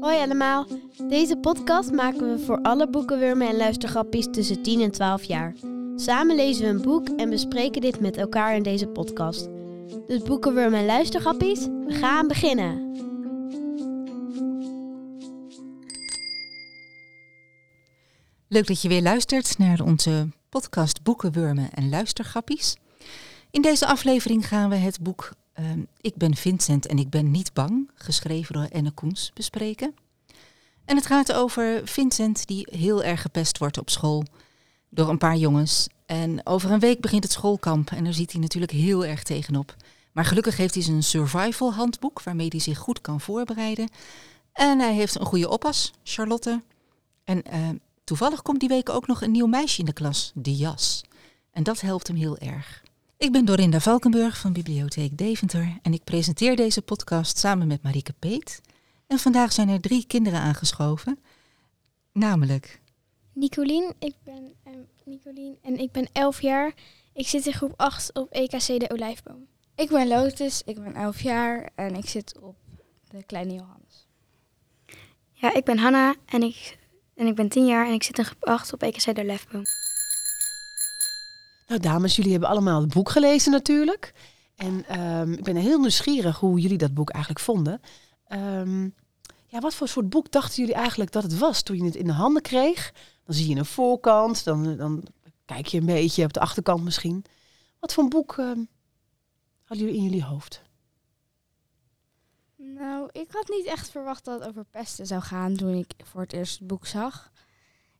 Hoi allemaal. Deze podcast maken we voor alle boekenwurmen en luistergrappies tussen 10 en 12 jaar. Samen lezen we een boek en bespreken dit met elkaar in deze podcast. Dus boekenwurmen en luistergrappies, we gaan beginnen. Leuk dat je weer luistert naar onze podcast Boekenwurmen en Luistergrappies. In deze aflevering gaan we het boek ehm, Ik ben Vincent en ik ben niet bang, geschreven door Enne Koens, bespreken. En het gaat over Vincent die heel erg gepest wordt op school door een paar jongens. En over een week begint het schoolkamp en daar ziet hij natuurlijk heel erg tegenop. Maar gelukkig heeft hij zijn survival handboek waarmee hij zich goed kan voorbereiden. En hij heeft een goede oppas, Charlotte. En uh, toevallig komt die week ook nog een nieuw meisje in de klas, de Jas. En dat helpt hem heel erg. Ik ben Dorinda Valkenburg van Bibliotheek Deventer en ik presenteer deze podcast samen met Marieke Peet. En vandaag zijn er drie kinderen aangeschoven, namelijk... Nicolien, ik ben uh, Nicolien en ik ben 11 jaar. Ik zit in groep 8 op EKC de Olijfboom. Ik ben Lotus, ik ben 11 jaar en ik zit op de Kleine Johannes. Ja, ik ben Hanna en ik, en ik ben 10 jaar en ik zit in groep 8 op EKC de Olijfboom. Nou dames, jullie hebben allemaal het boek gelezen natuurlijk. En um, ik ben heel nieuwsgierig hoe jullie dat boek eigenlijk vonden. Um, ja, wat voor soort boek dachten jullie eigenlijk dat het was toen je het in de handen kreeg? Dan zie je een voorkant, dan, dan kijk je een beetje op de achterkant misschien. Wat voor een boek um, hadden jullie in jullie hoofd? Nou, ik had niet echt verwacht dat het over pesten zou gaan toen ik voor het eerst het boek zag.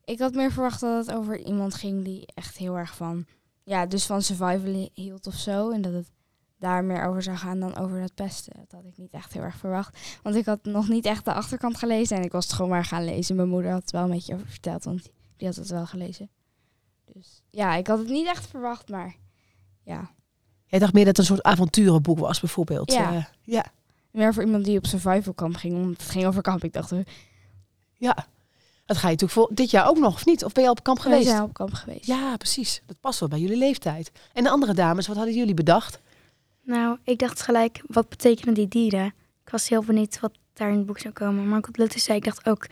Ik had meer verwacht dat het over iemand ging die echt heel erg van, ja, dus van survival hield of zo. En dat het daar meer over zou gaan dan over het pesten. Dat had ik niet echt heel erg verwacht. Want ik had nog niet echt de achterkant gelezen en ik was het gewoon maar gaan lezen. Mijn moeder had het wel een beetje over verteld, want die had het wel gelezen. Dus ja, ik had het niet echt verwacht, maar ja. Jij dacht meer dat het een soort avonturenboek was, bijvoorbeeld. Ja. Uh, ja. Meer voor iemand die op survival kamp ging, omdat het ging over kamp. Ik dacht, uh, ja, dat ga je natuurlijk voor dit jaar ook nog, of niet? Of ben je al op kamp geweest? We zijn op kamp geweest. Ja, precies. Dat past wel bij jullie leeftijd. En de andere dames, wat hadden jullie bedacht? Nou, ik dacht gelijk, wat betekenen die dieren? Ik was heel benieuwd wat daar in het boek zou komen. Maar wat Lutte zei, ik dacht ook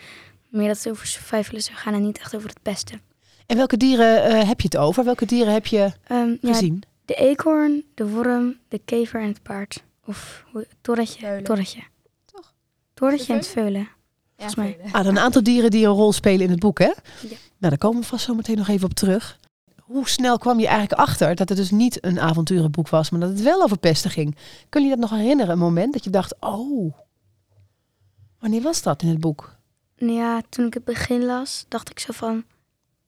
meer dat het over survivalen zou gaan en niet echt over het pesten. En welke dieren uh, heb je het over? Welke dieren heb je um, gezien? Ja, de eekhoorn, de worm, de kever en het paard. Of torretje. Torretje. Toch? Torretje en het veulen. Ja, mij. Ah, dan een aantal dieren die een rol spelen in het boek, hè? Ja. Nou, daar komen we vast zo meteen nog even op terug. Hoe snel kwam je eigenlijk achter dat het dus niet een avonturenboek was, maar dat het wel over pesten ging? Kun je dat nog herinneren, een moment dat je dacht, oh, wanneer was dat in het boek? Ja, toen ik het begin las, dacht ik zo van,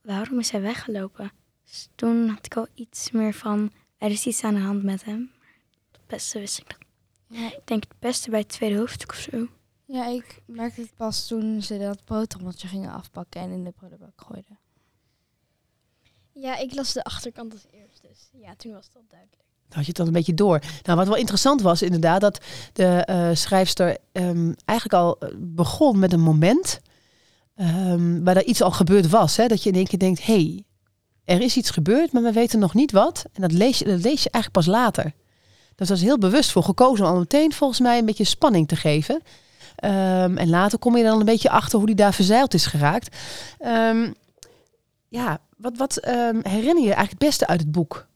waarom is hij weggelopen? Dus toen had ik al iets meer van, er is iets aan de hand met hem. Het beste wist ik dat. Ja. Ik denk het beste bij het tweede hoofdstuk of zo. Ja, ik merkte het pas toen ze dat broodtrommeltje gingen afpakken en in de prullenbak gooiden. Ja, ik las de achterkant als eerst, dus ja, toen was dat duidelijk. Dan had je het dan een beetje door. Nou, wat wel interessant was inderdaad, dat de uh, schrijfster um, eigenlijk al begon met een moment um, waar er iets al gebeurd was. Hè? Dat je in één keer denkt, hé, hey, er is iets gebeurd, maar we weten nog niet wat. En dat lees je, dat lees je eigenlijk pas later. Dus dat is heel bewust voor gekozen om al meteen volgens mij een beetje spanning te geven. Um, en later kom je dan een beetje achter hoe die daar verzeild is geraakt. Um, ja, wat, wat um, herinner je eigenlijk het beste uit het boek?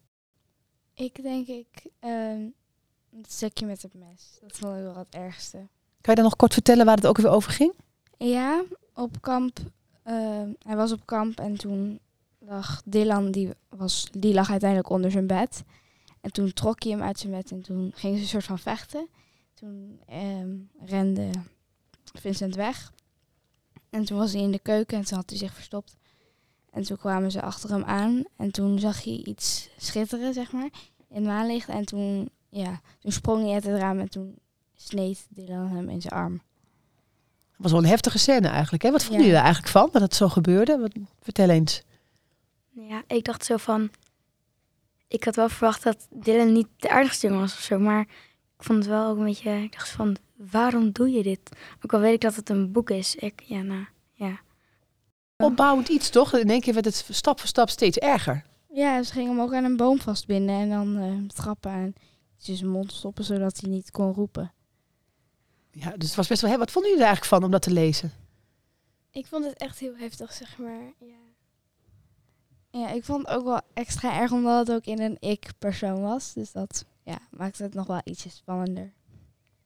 Ik denk ik het stukje met het mes. Dat vond ik wel het ergste. Kan je dan nog kort vertellen waar het ook weer over ging? Ja, op kamp. hij was op kamp en toen lag Dylan, die, was, die lag uiteindelijk onder zijn bed. En toen trok hij hem uit zijn bed en toen gingen ze een soort van vechten. Toen um, rende Vincent weg. En toen was hij in de keuken en toen had hij zich verstopt. En toen kwamen ze achter hem aan. En toen zag hij iets schitteren, zeg maar, in maanlicht. En toen, ja, toen sprong hij uit het raam en toen sneed Dylan hem in zijn arm. Dat was wel een heftige scène eigenlijk. Hè? Wat vonden ja. jullie er eigenlijk van, dat het zo gebeurde? Wat, vertel eens. Ja, ik dacht zo van... Ik had wel verwacht dat Dylan niet de aardigste jongen was of zo. Maar ik vond het wel ook een beetje... Ik dacht van, waarom doe je dit? Ook al weet ik dat het een boek is. Ik, ja, nou, ja. Opbouwend iets, toch? In één keer werd het stap voor stap steeds erger. Ja, ze gingen hem ook aan een boom vastbinden en dan uh, trappen en in zijn mond stoppen, zodat hij niet kon roepen. Ja, dus het was best wel... Hè, wat vonden jullie er eigenlijk van om dat te lezen? Ik vond het echt heel heftig, zeg maar. Ja. Ja, ik vond het ook wel extra erg omdat het ook in een ik-persoon was. Dus dat ja, maakt het nog wel ietsje spannender.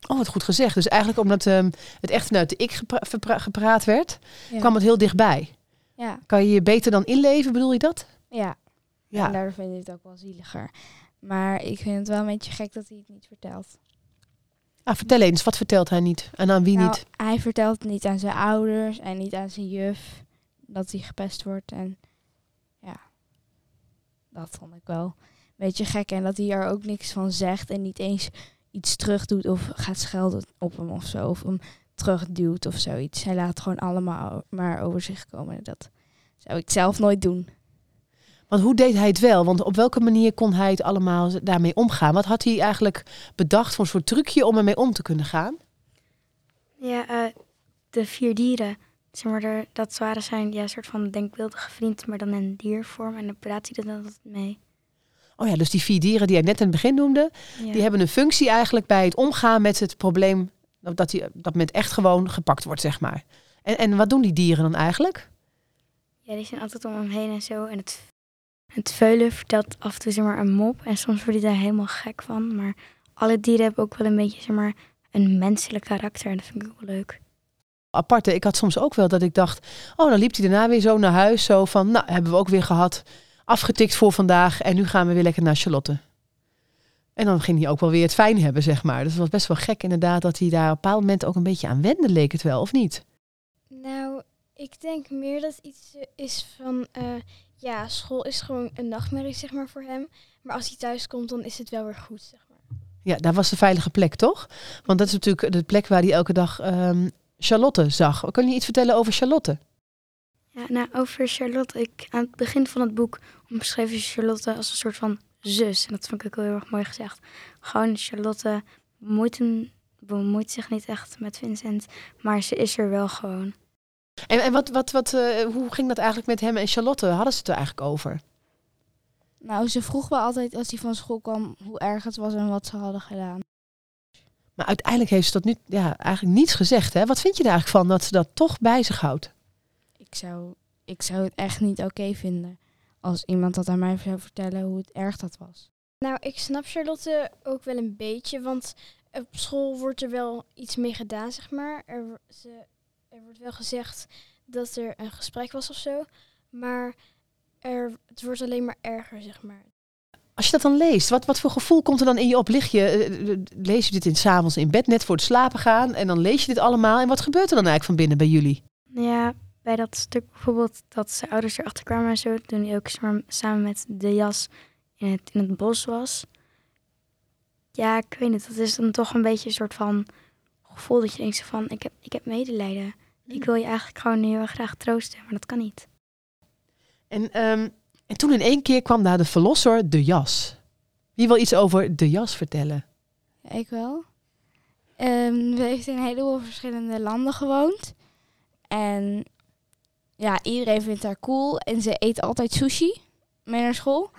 Oh, wat goed gezegd. Dus eigenlijk omdat ehm, het echt vanuit de ik gepra- gepraat werd, Ja. kwam het heel dichtbij. Ja, Kan je je beter dan inleven, bedoel je dat? ja. Ja. En daardoor vind ik het ook wel zieliger. Maar ik vind het wel een beetje gek dat hij het niet vertelt. Ah, vertel eens, wat vertelt hij niet? En aan wie Nou, niet? Hij vertelt niet aan zijn ouders en niet aan zijn juf dat hij gepest wordt. En ja, dat vond ik wel beetje gek. En dat hij er ook niks van zegt en niet eens iets terug doet of gaat schelden op hem of zo. Of hem terugduwt of zoiets. Hij laat gewoon allemaal maar over zich komen. Dat zou ik zelf nooit doen. Want hoe deed hij het wel? Want op welke manier kon hij het allemaal daarmee omgaan? Wat had hij eigenlijk bedacht voor een soort trucje om ermee om te kunnen gaan? Ja, eh, de vier dieren. Zeg maar, er, dat waren zijn ja, soort van denkbeeldige vriend, maar dan in diervorm. En dan praat hij er dan altijd mee. Oh ja, dus die vier dieren die hij net in het begin noemde, Ja. die hebben een functie eigenlijk bij het omgaan met het probleem dat hij dat moment echt gewoon gepakt wordt, zeg maar. En, en wat doen die dieren dan eigenlijk? ja, die zijn altijd om hem heen en zo. En het, het veulen vertelt af en toe zeg maar, een mop. En soms wordt hij daar helemaal gek van. Maar alle dieren hebben ook wel een beetje zeg maar, een menselijk karakter. En dat vind ik ook wel leuk. Aparte, ik had soms ook wel dat ik dacht, oh, dan liep hij daarna weer zo naar huis, zo van, nou, hebben we ook weer gehad, afgetikt voor vandaag en nu gaan we weer lekker naar Charlotte. En dan ging hij ook wel weer het fijn hebben, zeg maar. Dus het was best wel gek inderdaad dat hij daar op een bepaald moment ook een beetje aan wende, leek het wel, of niet? Nou, ik denk meer dat het iets is van... eh, ja, school is gewoon een nachtmerrie, zeg maar, voor hem. Maar als hij thuis komt, dan is het wel weer goed, zeg maar. Ja, daar was de veilige plek, toch? Want dat is natuurlijk de plek waar hij elke dag ehm, Charlotte zag. Kun je iets vertellen over Charlotte? Ja, nou, over Charlotte. Ik, aan het begin van het boek omschreef je Charlotte als een soort van zus. En dat vond ik ook heel erg mooi gezegd. Gewoon Charlotte bemoeit, bemoeit zich niet echt met Vincent, maar ze is er wel gewoon. En, en wat, wat, wat, eh, hoe ging dat eigenlijk met hem en Charlotte? Hadden ze het er eigenlijk over? Nou, ze vroeg wel altijd als hij van school kwam hoe erg het was en wat ze hadden gedaan. Maar uiteindelijk heeft ze tot nu ja, eigenlijk niets gezegd. Hè? Wat vind je er eigenlijk van dat ze dat toch bij zich houdt? Ik zou, ik zou het echt niet oké vinden als iemand dat aan mij zou vertellen hoe het erg dat was. Nou, ik snap Charlotte ook wel een beetje, want op school wordt er wel iets mee gedaan, zeg maar. Er, ze, er wordt wel gezegd dat er een gesprek was of zo, maar er, het wordt alleen maar erger, zeg maar. Als je dat dan leest, wat, wat voor gevoel komt er dan in je op? Lig je, eh, eh, lees je dit in s'avonds in bed net voor het slapen gaan en dan lees je dit allemaal. En wat gebeurt er dan eigenlijk van binnen bij jullie? Ja, bij dat stuk bijvoorbeeld dat zijn ouders erachter kwamen en zo, toen hij ook samen met de jas in het, in het bos was. Ja, ik weet niet, dat is dan toch een beetje een soort van gevoel dat je denkt van, ik heb, ik heb medelijden. Ik wil je eigenlijk gewoon heel erg graag troosten, maar dat kan niet. En, ehm, en toen in één keer kwam daar de verlosser, de jas. Wie wil iets over de jas vertellen? Ja, ik wel. Ehm, we heeft in een heleboel verschillende landen gewoond. En ja, iedereen vindt haar cool. En ze eet altijd sushi mee naar school.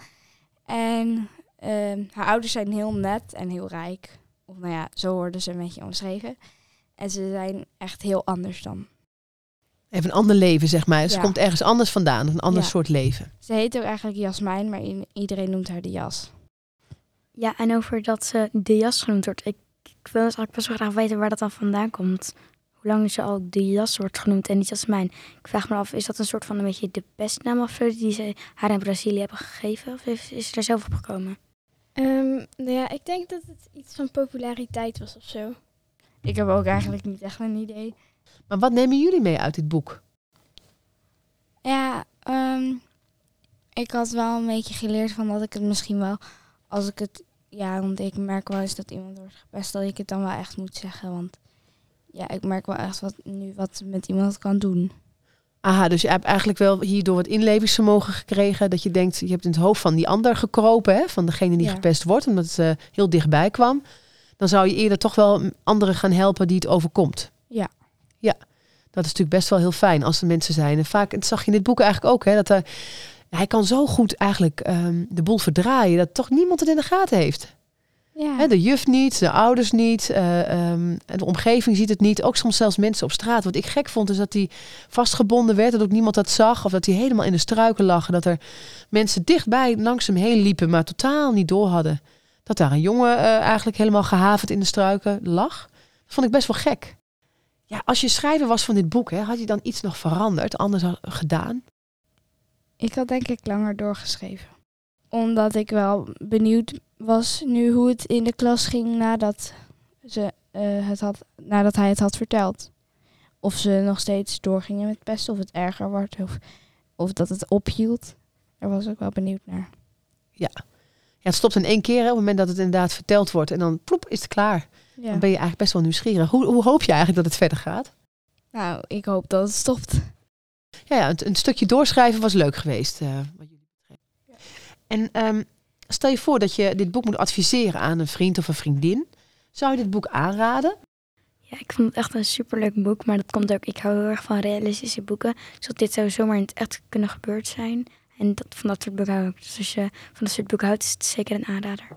En ehm, haar ouders zijn heel net en heel rijk. Of nou ja, zo worden ze een beetje omschreven. En ze zijn echt heel anders dan. Even een ander leven, zeg maar. Ze Ja. komt ergens anders vandaan, een ander Ja. soort leven. Ze heet ook eigenlijk Jasmijn, maar iedereen noemt haar de jas. Ja, en over dat ze de jas genoemd wordt. Ik, ik wil dus eigenlijk best wel graag weten waar dat dan vandaan komt. Hoe lang ze al de jas wordt genoemd en niet Jasmijn. Ik vraag me af, is dat een soort van een beetje de pestnaam of zo die ze haar in Brazilië hebben gegeven? Of is, is ze er zelf op gekomen? Ehm, nou ja, ik denk dat het iets van populariteit was of zo. Ik heb ook eigenlijk niet echt een idee. Maar wat nemen jullie mee uit dit boek? Ja, ehm, ik had wel een beetje geleerd van dat ik het misschien wel, als ik het, ja, want ik merk wel eens dat iemand wordt gepest, dat ik het dan wel echt moet zeggen. Want ja, ik merk wel echt wat nu wat met iemand kan doen. Aha, dus je hebt eigenlijk wel hierdoor wat inlevingsvermogen gekregen. Dat je denkt, je hebt in het hoofd van die ander gekropen, hè, van degene die Ja. gepest wordt, omdat het eh, heel dichtbij kwam. Dan zou je eerder toch wel anderen gaan helpen die het overkomt. Ja. Ja, dat is natuurlijk best wel heel fijn als er mensen zijn. En vaak, dat zag je in dit boek eigenlijk ook, hè, dat er, hij kan zo goed eigenlijk ehm, de boel verdraaien, dat toch niemand het in de gaten heeft. Ja. De juf niet, de ouders niet, eh, ehm, de omgeving ziet het niet. Ook soms zelfs mensen op straat. Wat ik gek vond is dat hij vastgebonden werd, dat ook niemand dat zag. Of dat hij helemaal in de struiken lag. En dat er mensen dichtbij langs hem heen liepen, maar totaal niet door hadden. Dat daar een jongen eh, eigenlijk helemaal gehavend in de struiken lag. Dat vond ik best wel gek. Ja, als je schrijver was van dit boek, hè, had je dan iets nog veranderd, anders gedaan? Ik had denk ik langer doorgeschreven. Omdat ik wel benieuwd was nu hoe het in de klas ging nadat, ze, eh, het had, nadat hij het had verteld. Of ze nog steeds doorgingen met pesten, of het erger wordt, of, of dat het ophield. Daar was ik wel benieuwd naar. Ja, het stopt in één keer hè, op het moment dat het inderdaad verteld wordt. En dan ploep, is het klaar. Ja. Dan ben je eigenlijk best wel nieuwsgierig. Hoe, hoe hoop je eigenlijk dat het verder gaat? Nou, ik hoop dat het stopt. Ja, ja een, een stukje doorschrijven was leuk geweest. eh. En ehm, stel je voor dat je dit boek moet adviseren aan een vriend of een vriendin. Zou je dit boek aanraden? Ja, ik vond het echt een superleuk boek. Maar dat komt ook, ik hou heel erg van realistische boeken. Dus dit zou zomaar in het echt kunnen gebeurd zijn. En dat, van dat soort boeken hou ik. Dus als je van dat soort boeken houdt, is het zeker een aanrader.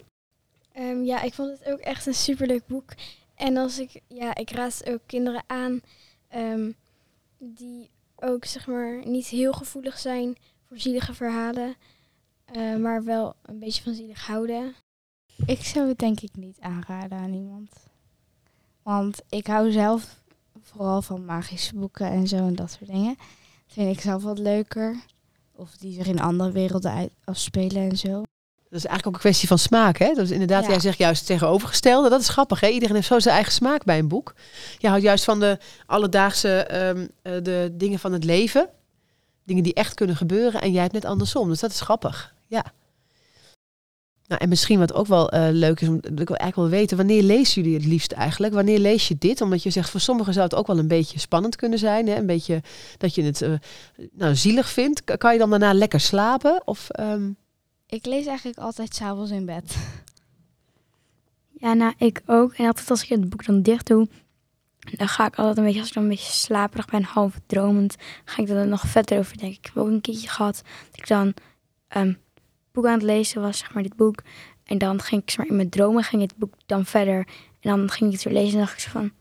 Ehm, ja, ik vond het ook echt een superleuk boek. En als ik, ja, ik raad ook kinderen aan ehm, die ook zeg maar niet heel gevoelig zijn voor zielige verhalen, eh, maar wel een beetje van zielig houden. Ik zou het denk ik niet aanraden aan iemand. Want ik hou zelf vooral van magische boeken en zo en dat soort dingen. Dat vind ik zelf wat leuker. Of die zich in andere werelden uit- afspelen en zo. Dat is eigenlijk ook een kwestie van smaak. Hè? Dat is inderdaad, Ja. jij zegt juist het tegenovergestelde. Dat is grappig. Hè? Iedereen heeft zo zijn eigen smaak bij een boek. Je houdt juist van de alledaagse ehm, eh, de dingen van het leven. Dingen die echt kunnen gebeuren. En jij hebt net andersom. Dus dat is grappig. Ja. Nou, en misschien wat ook wel eh, leuk is, om, dat ik wil eigenlijk wel weten, wanneer lezen jullie het liefst eigenlijk? Wanneer lees je dit? Omdat je zegt, voor sommigen zou het ook wel een beetje spannend kunnen zijn. Hè? Een beetje dat je het eh, nou, zielig vindt. K- Kan je dan daarna lekker slapen? Of, ehm, Ik lees eigenlijk altijd s'avonds in bed. Ja, nou, ik ook. En altijd als ik het boek dan dicht doe, dan ga ik altijd een beetje, als ik dan een beetje slaperig ben, half dromend, ga ik er dan nog verder over denken. Ik heb ook een keertje gehad dat ik dan ehm boek aan het lezen was, zeg maar, dit boek. En dan ging ik, zeg maar, in mijn dromen ging het boek dan verder. En dan ging ik het weer lezen en dacht ik zo van...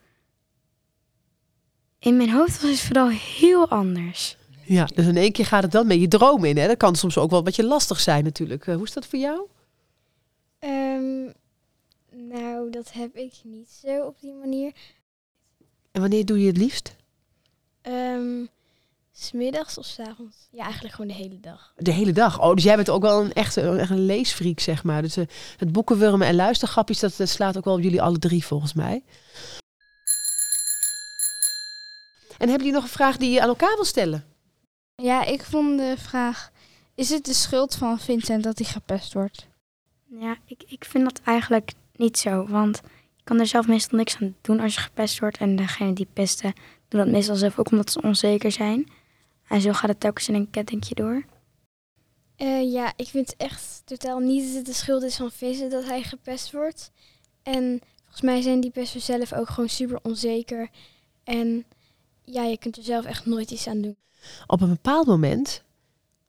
In mijn hoofd was het vooral heel anders. Ja, dus in één keer gaat het dan met je droom in. Hè? Dat kan soms ook wel een beetje lastig zijn natuurlijk. Eh, hoe is dat voor jou? Ehm, nou, dat heb ik niet zo op die manier. En wanneer doe je het liefst? Ehm, smiddags of s avonds? Ja, eigenlijk gewoon de hele dag. De hele dag. Oh, dus jij bent ook wel een echte een, echt een leesfreak, zeg maar. Dus eh, het boekenwurmen en luistergrapjes, dat, dat slaat ook wel op jullie alle drie volgens mij. En hebben jullie nog een vraag die je aan elkaar wil stellen? Ja, ik vond de vraag... Is het de schuld van Vincent dat hij gepest wordt? Ja, ik, ik vind dat eigenlijk niet zo. Want je kan er zelf meestal niks aan doen als je gepest wordt. En degene die pesten doen dat meestal zelf ook omdat ze onzeker zijn. En zo gaat het telkens in een kettingje door. Eh, ja, ik vind echt totaal niet dat het de schuld is van Vincent dat hij gepest wordt. En volgens mij zijn die pesters zelf ook gewoon super onzeker. En ja, je kunt er zelf echt nooit iets aan doen. Op een bepaald moment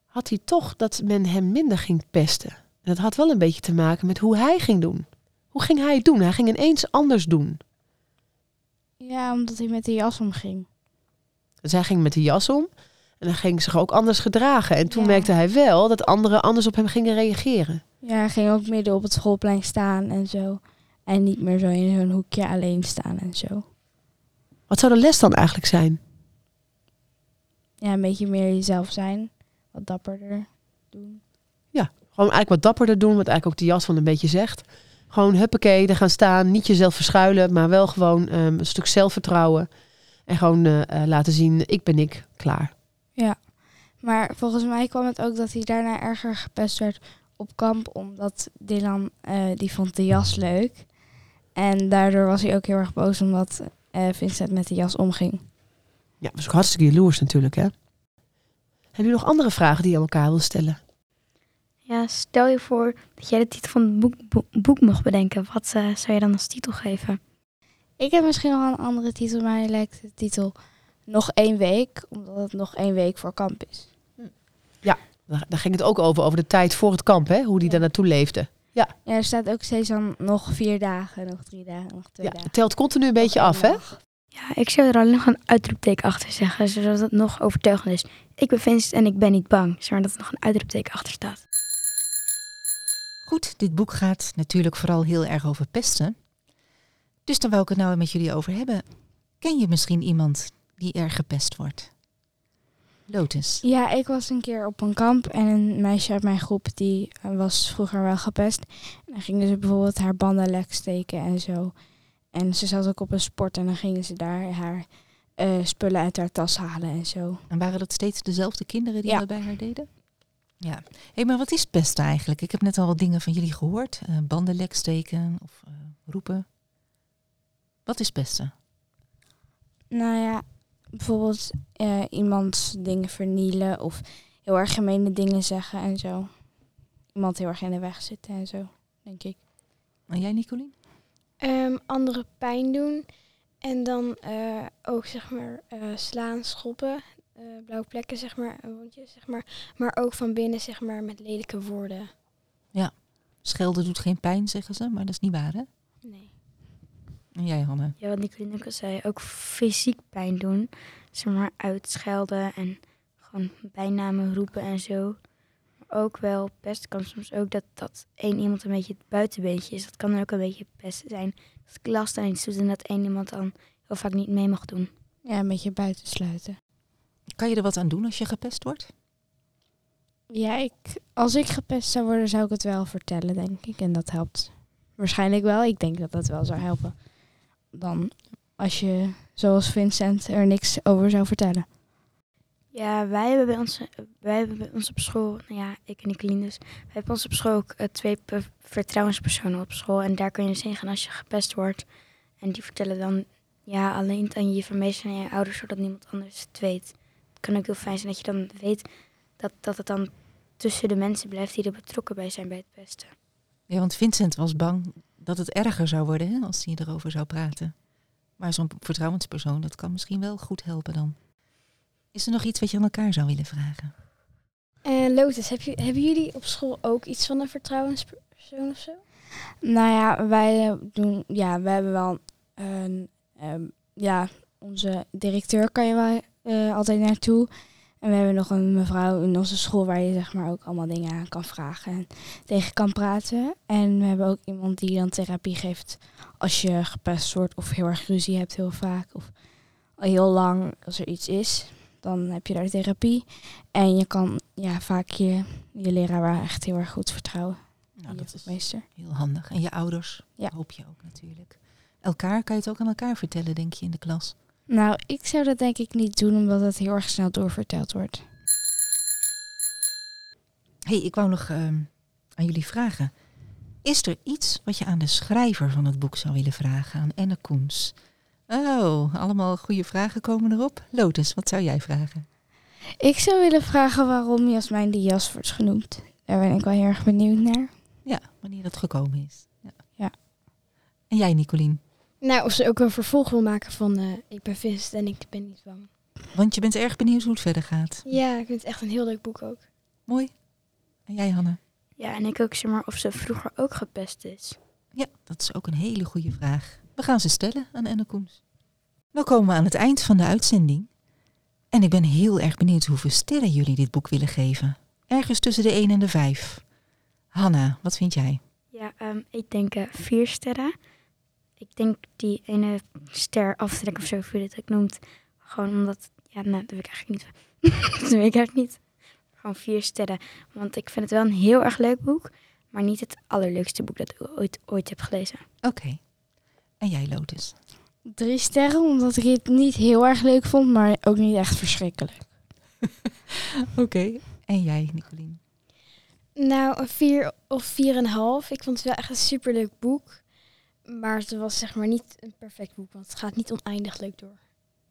had hij toch dat men hem minder ging pesten. En dat had wel een beetje te maken met hoe hij ging doen. Hoe ging hij het doen? Hij ging ineens anders doen. Ja, omdat hij met de jas omging. Dus hij ging met de jas om en hij ging zich ook anders gedragen. En toen Ja. merkte hij wel dat anderen anders op hem gingen reageren. Ja, hij ging ook midden op het schoolplein staan en zo. En niet meer zo in zo'n hoekje alleen staan en zo. Wat zou de les dan eigenlijk zijn? Ja, een beetje meer jezelf zijn. Wat dapperder doen. Gewoon eigenlijk wat dapperder doen, wat eigenlijk ook de jas van een beetje zegt. Gewoon huppakee, er gaan staan, niet jezelf verschuilen, maar wel gewoon ehm, een stuk zelfvertrouwen. En gewoon eh, eh, laten zien, ik ben ik, klaar. Maar volgens mij kwam het ook dat hij daarna erger gepest werd op kamp. Omdat Dylan, eh, die vond de jas leuk. En daardoor was hij ook heel erg boos omdat eh, Vincent met de jas omging. Ja, dat is ook hartstikke jaloers natuurlijk, hè? Heb je nog andere vragen die je aan elkaar wil stellen? Ja, stel je voor dat jij de titel van het boek, boek, boek mocht bedenken. Wat eh, zou je dan als titel geven? Ik heb misschien nog een andere titel, maar hij lijkt de titel Nog één week. Omdat het nog één week voor kamp is. Daar, daar ging het ook over, over de tijd voor het kamp, hè? Hoe die Ja. daar naartoe leefde. Ja. ja. Er staat ook steeds dan nog vier dagen, nog drie dagen, nog twee Ja, dagen. het telt continu een beetje Nog af, hè? Ja, ik zou er alleen nog een uitroepteken achter zeggen, zodat het nog overtuigend is. Ik ben Vincent en ik ben niet bang, zeg maar dat er nog een uitroepteken achter staat. Goed, dit boek gaat natuurlijk vooral heel erg over pesten. Dus daar wil ik het nou met jullie over hebben. Ken je misschien iemand die erg gepest wordt? Lotus. Ja, ik was een keer op een kamp en een meisje uit mijn groep die eh, was vroeger wel gepest. En dan gingen ze bijvoorbeeld haar banden lek steken en zo. En ze zat ook op een sport en dan gingen ze daar haar eh, spullen uit haar tas halen en zo. En waren dat steeds dezelfde kinderen die Ja. dat bij haar deden? Ja. Hé, maar wat is pesten eigenlijk? Ik heb net al wat dingen van jullie gehoord. Eh banden lek steken of roepen. Wat is pesten? Nou ja, bijvoorbeeld eh, iemand dingen vernielen of heel erg gemene dingen zeggen en zo. Iemand heel erg in de weg zitten en zo, denk ik. En jij, Nicolien? Ehm anderen pijn doen. En dan eh, ook zeg maar eh, slaan, schoppen. eh, blauwe plekken, zeg maar, wondjes, zeg maar. Maar ook van binnen, zeg maar, met lelijke woorden. Schelden doet geen pijn, zeggen ze, maar dat is niet waar, hè? Nee. En jij, Hanne? Ja, wat Nicolien ook al zei, ook fysiek pijn doen. Zeg maar uitschelden en gewoon bijnamen roepen en zo. Maar ook wel pest kan soms ook dat, dat één iemand een beetje het buitenbeentje is. Dat kan ook een beetje pest zijn. Dat klas dan iets doet en dat één iemand dan heel vaak niet mee mag doen. Ja, een beetje buitensluiten. Kan je er wat aan doen als je gepest wordt? Ja, ik, als ik gepest zou worden, zou ik het wel vertellen, denk ik. En dat helpt waarschijnlijk wel. Ik denk dat dat wel zou helpen. Dan als je, zoals Vincent, er niks over zou vertellen. Ja, wij hebben bij ons, wij hebben bij ons op school, nou ja, ik en Nicolien dus, wij hebben bij ons op school ook eh, twee pe- vertrouwenspersonen op school. En daar kun je dus heen gaan als je gepest wordt. En die vertellen dan ja, alleen aan je vermeester en je ouders, zodat niemand anders het weet. Het kan ook heel fijn zijn dat je dan weet dat, dat het dan tussen de mensen blijft die er betrokken bij zijn bij het pesten. Ja, want Vincent was bang dat het erger zou worden hè, als hij erover zou praten. Maar zo'n vertrouwenspersoon, dat kan misschien wel goed helpen dan. Is er nog iets wat je aan elkaar zou willen vragen? En Lotus, heb je, hebben jullie op school ook iets van een vertrouwenspersoon of zo? Nou ja, wij eh, doen, ja, we hebben wel een, ehm, ja, onze directeur kan je wel eh, altijd naartoe. En we hebben nog een mevrouw in onze school waar je zeg maar ook allemaal dingen aan kan vragen en tegen kan praten. En we hebben ook iemand die dan therapie geeft als je gepest wordt of heel erg ruzie hebt heel vaak. Of al heel lang als er iets is, dan heb je daar therapie. En je kan ja, vaak je, je leraar echt heel erg goed vertrouwen. Nou, dat is meester. heel handig. En je ouders, Ja. hoop je ook natuurlijk. Elkaar, kan je het ook aan elkaar vertellen, denk je, in de klas? Nou, ik zou dat denk ik niet doen, omdat het heel erg snel doorverteld wordt. hey, ik wou nog ehm, aan jullie vragen. Is er iets wat je aan de schrijver van het boek zou willen vragen, aan Enne Koens? Oh, allemaal goede vragen komen erop. Lotus, wat zou jij vragen? Ik zou willen vragen waarom Jasmijn de jas wordt genoemd. Daar ben ik wel heel erg benieuwd naar. Ja, wanneer dat gekomen is. Ja. Ja. En jij, Nicolien? Nou, of ze ook een vervolg wil maken van eh, Ik ben Vincent en ik ben niet bang. Want je bent erg benieuwd hoe het verder gaat. Ja, ik vind het echt een heel leuk boek ook. Mooi. En jij, Hanne? Ja, en ik ook zeg maar of ze vroeger ook gepest is. Ja, dat is ook een hele goede vraag. We gaan ze stellen aan Enne Koens. Dan komen we aan het eind van de uitzending. En ik ben heel erg benieuwd hoeveel sterren jullie dit boek willen geven. Ergens tussen de 1 en de 5. Hanna, wat vind jij? Ja, ehm, ik denk eh, vier sterren. Ik denk die ene ster aftrek of zo, hoe je dit ook noemt. Gewoon omdat, ja, nou, dat weet ik eigenlijk niet. dat weet ik eigenlijk niet. Gewoon vier sterren. Want ik vind het wel een heel erg leuk boek. Maar niet het allerleukste boek dat ik ooit, ooit heb gelezen. Oké. En jij, Lotus? Drie sterren, omdat ik het niet heel erg leuk vond, maar ook niet echt verschrikkelijk. Oké. En jij, Nicolien? Nou, een vier of vier en een half. Ik vond het wel echt een superleuk boek. Maar het was zeg maar niet een perfect boek, want het gaat niet oneindig leuk door.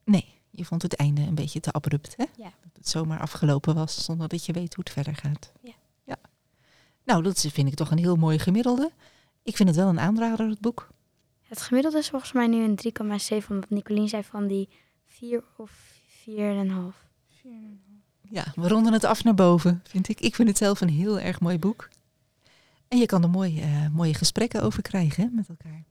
Nee, je vond het einde een beetje te abrupt, hè? Ja. Dat het zomaar afgelopen was, zonder dat je weet hoe het verder gaat. Ja. ja. Nou, dat vind ik toch een heel mooi gemiddelde. Ik vind het wel een aanrader, het boek. Het gemiddelde is volgens mij nu een 3,7. Omdat Nicolien zei van die 4 of 4,5. Ja, we ronden het af naar boven, vind ik. Ik vind het zelf een heel erg mooi boek. En je kan er mooi, eh, mooie gesprekken over krijgen hè, met elkaar.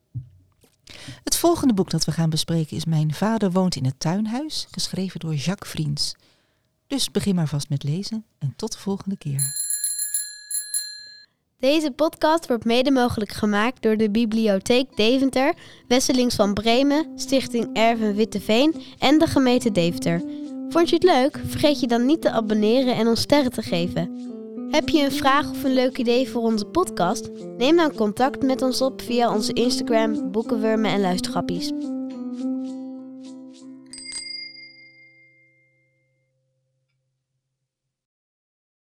Het volgende boek dat we gaan bespreken is Mijn vader woont in het tuinhuis, geschreven door Jacques Vriends. Dus begin maar vast met lezen en tot de volgende keer. Deze podcast wordt mede mogelijk gemaakt door de Bibliotheek Deventer, Wesselings van Bremen, Stichting Erven Witteveen en de gemeente Deventer. Vond je het leuk? Vergeet je dan niet te abonneren en ons sterren te geven. Heb je een vraag of een leuk idee voor onze podcast? Neem dan contact met ons op via onze Instagram Boekenwurmen en Luistergrappies.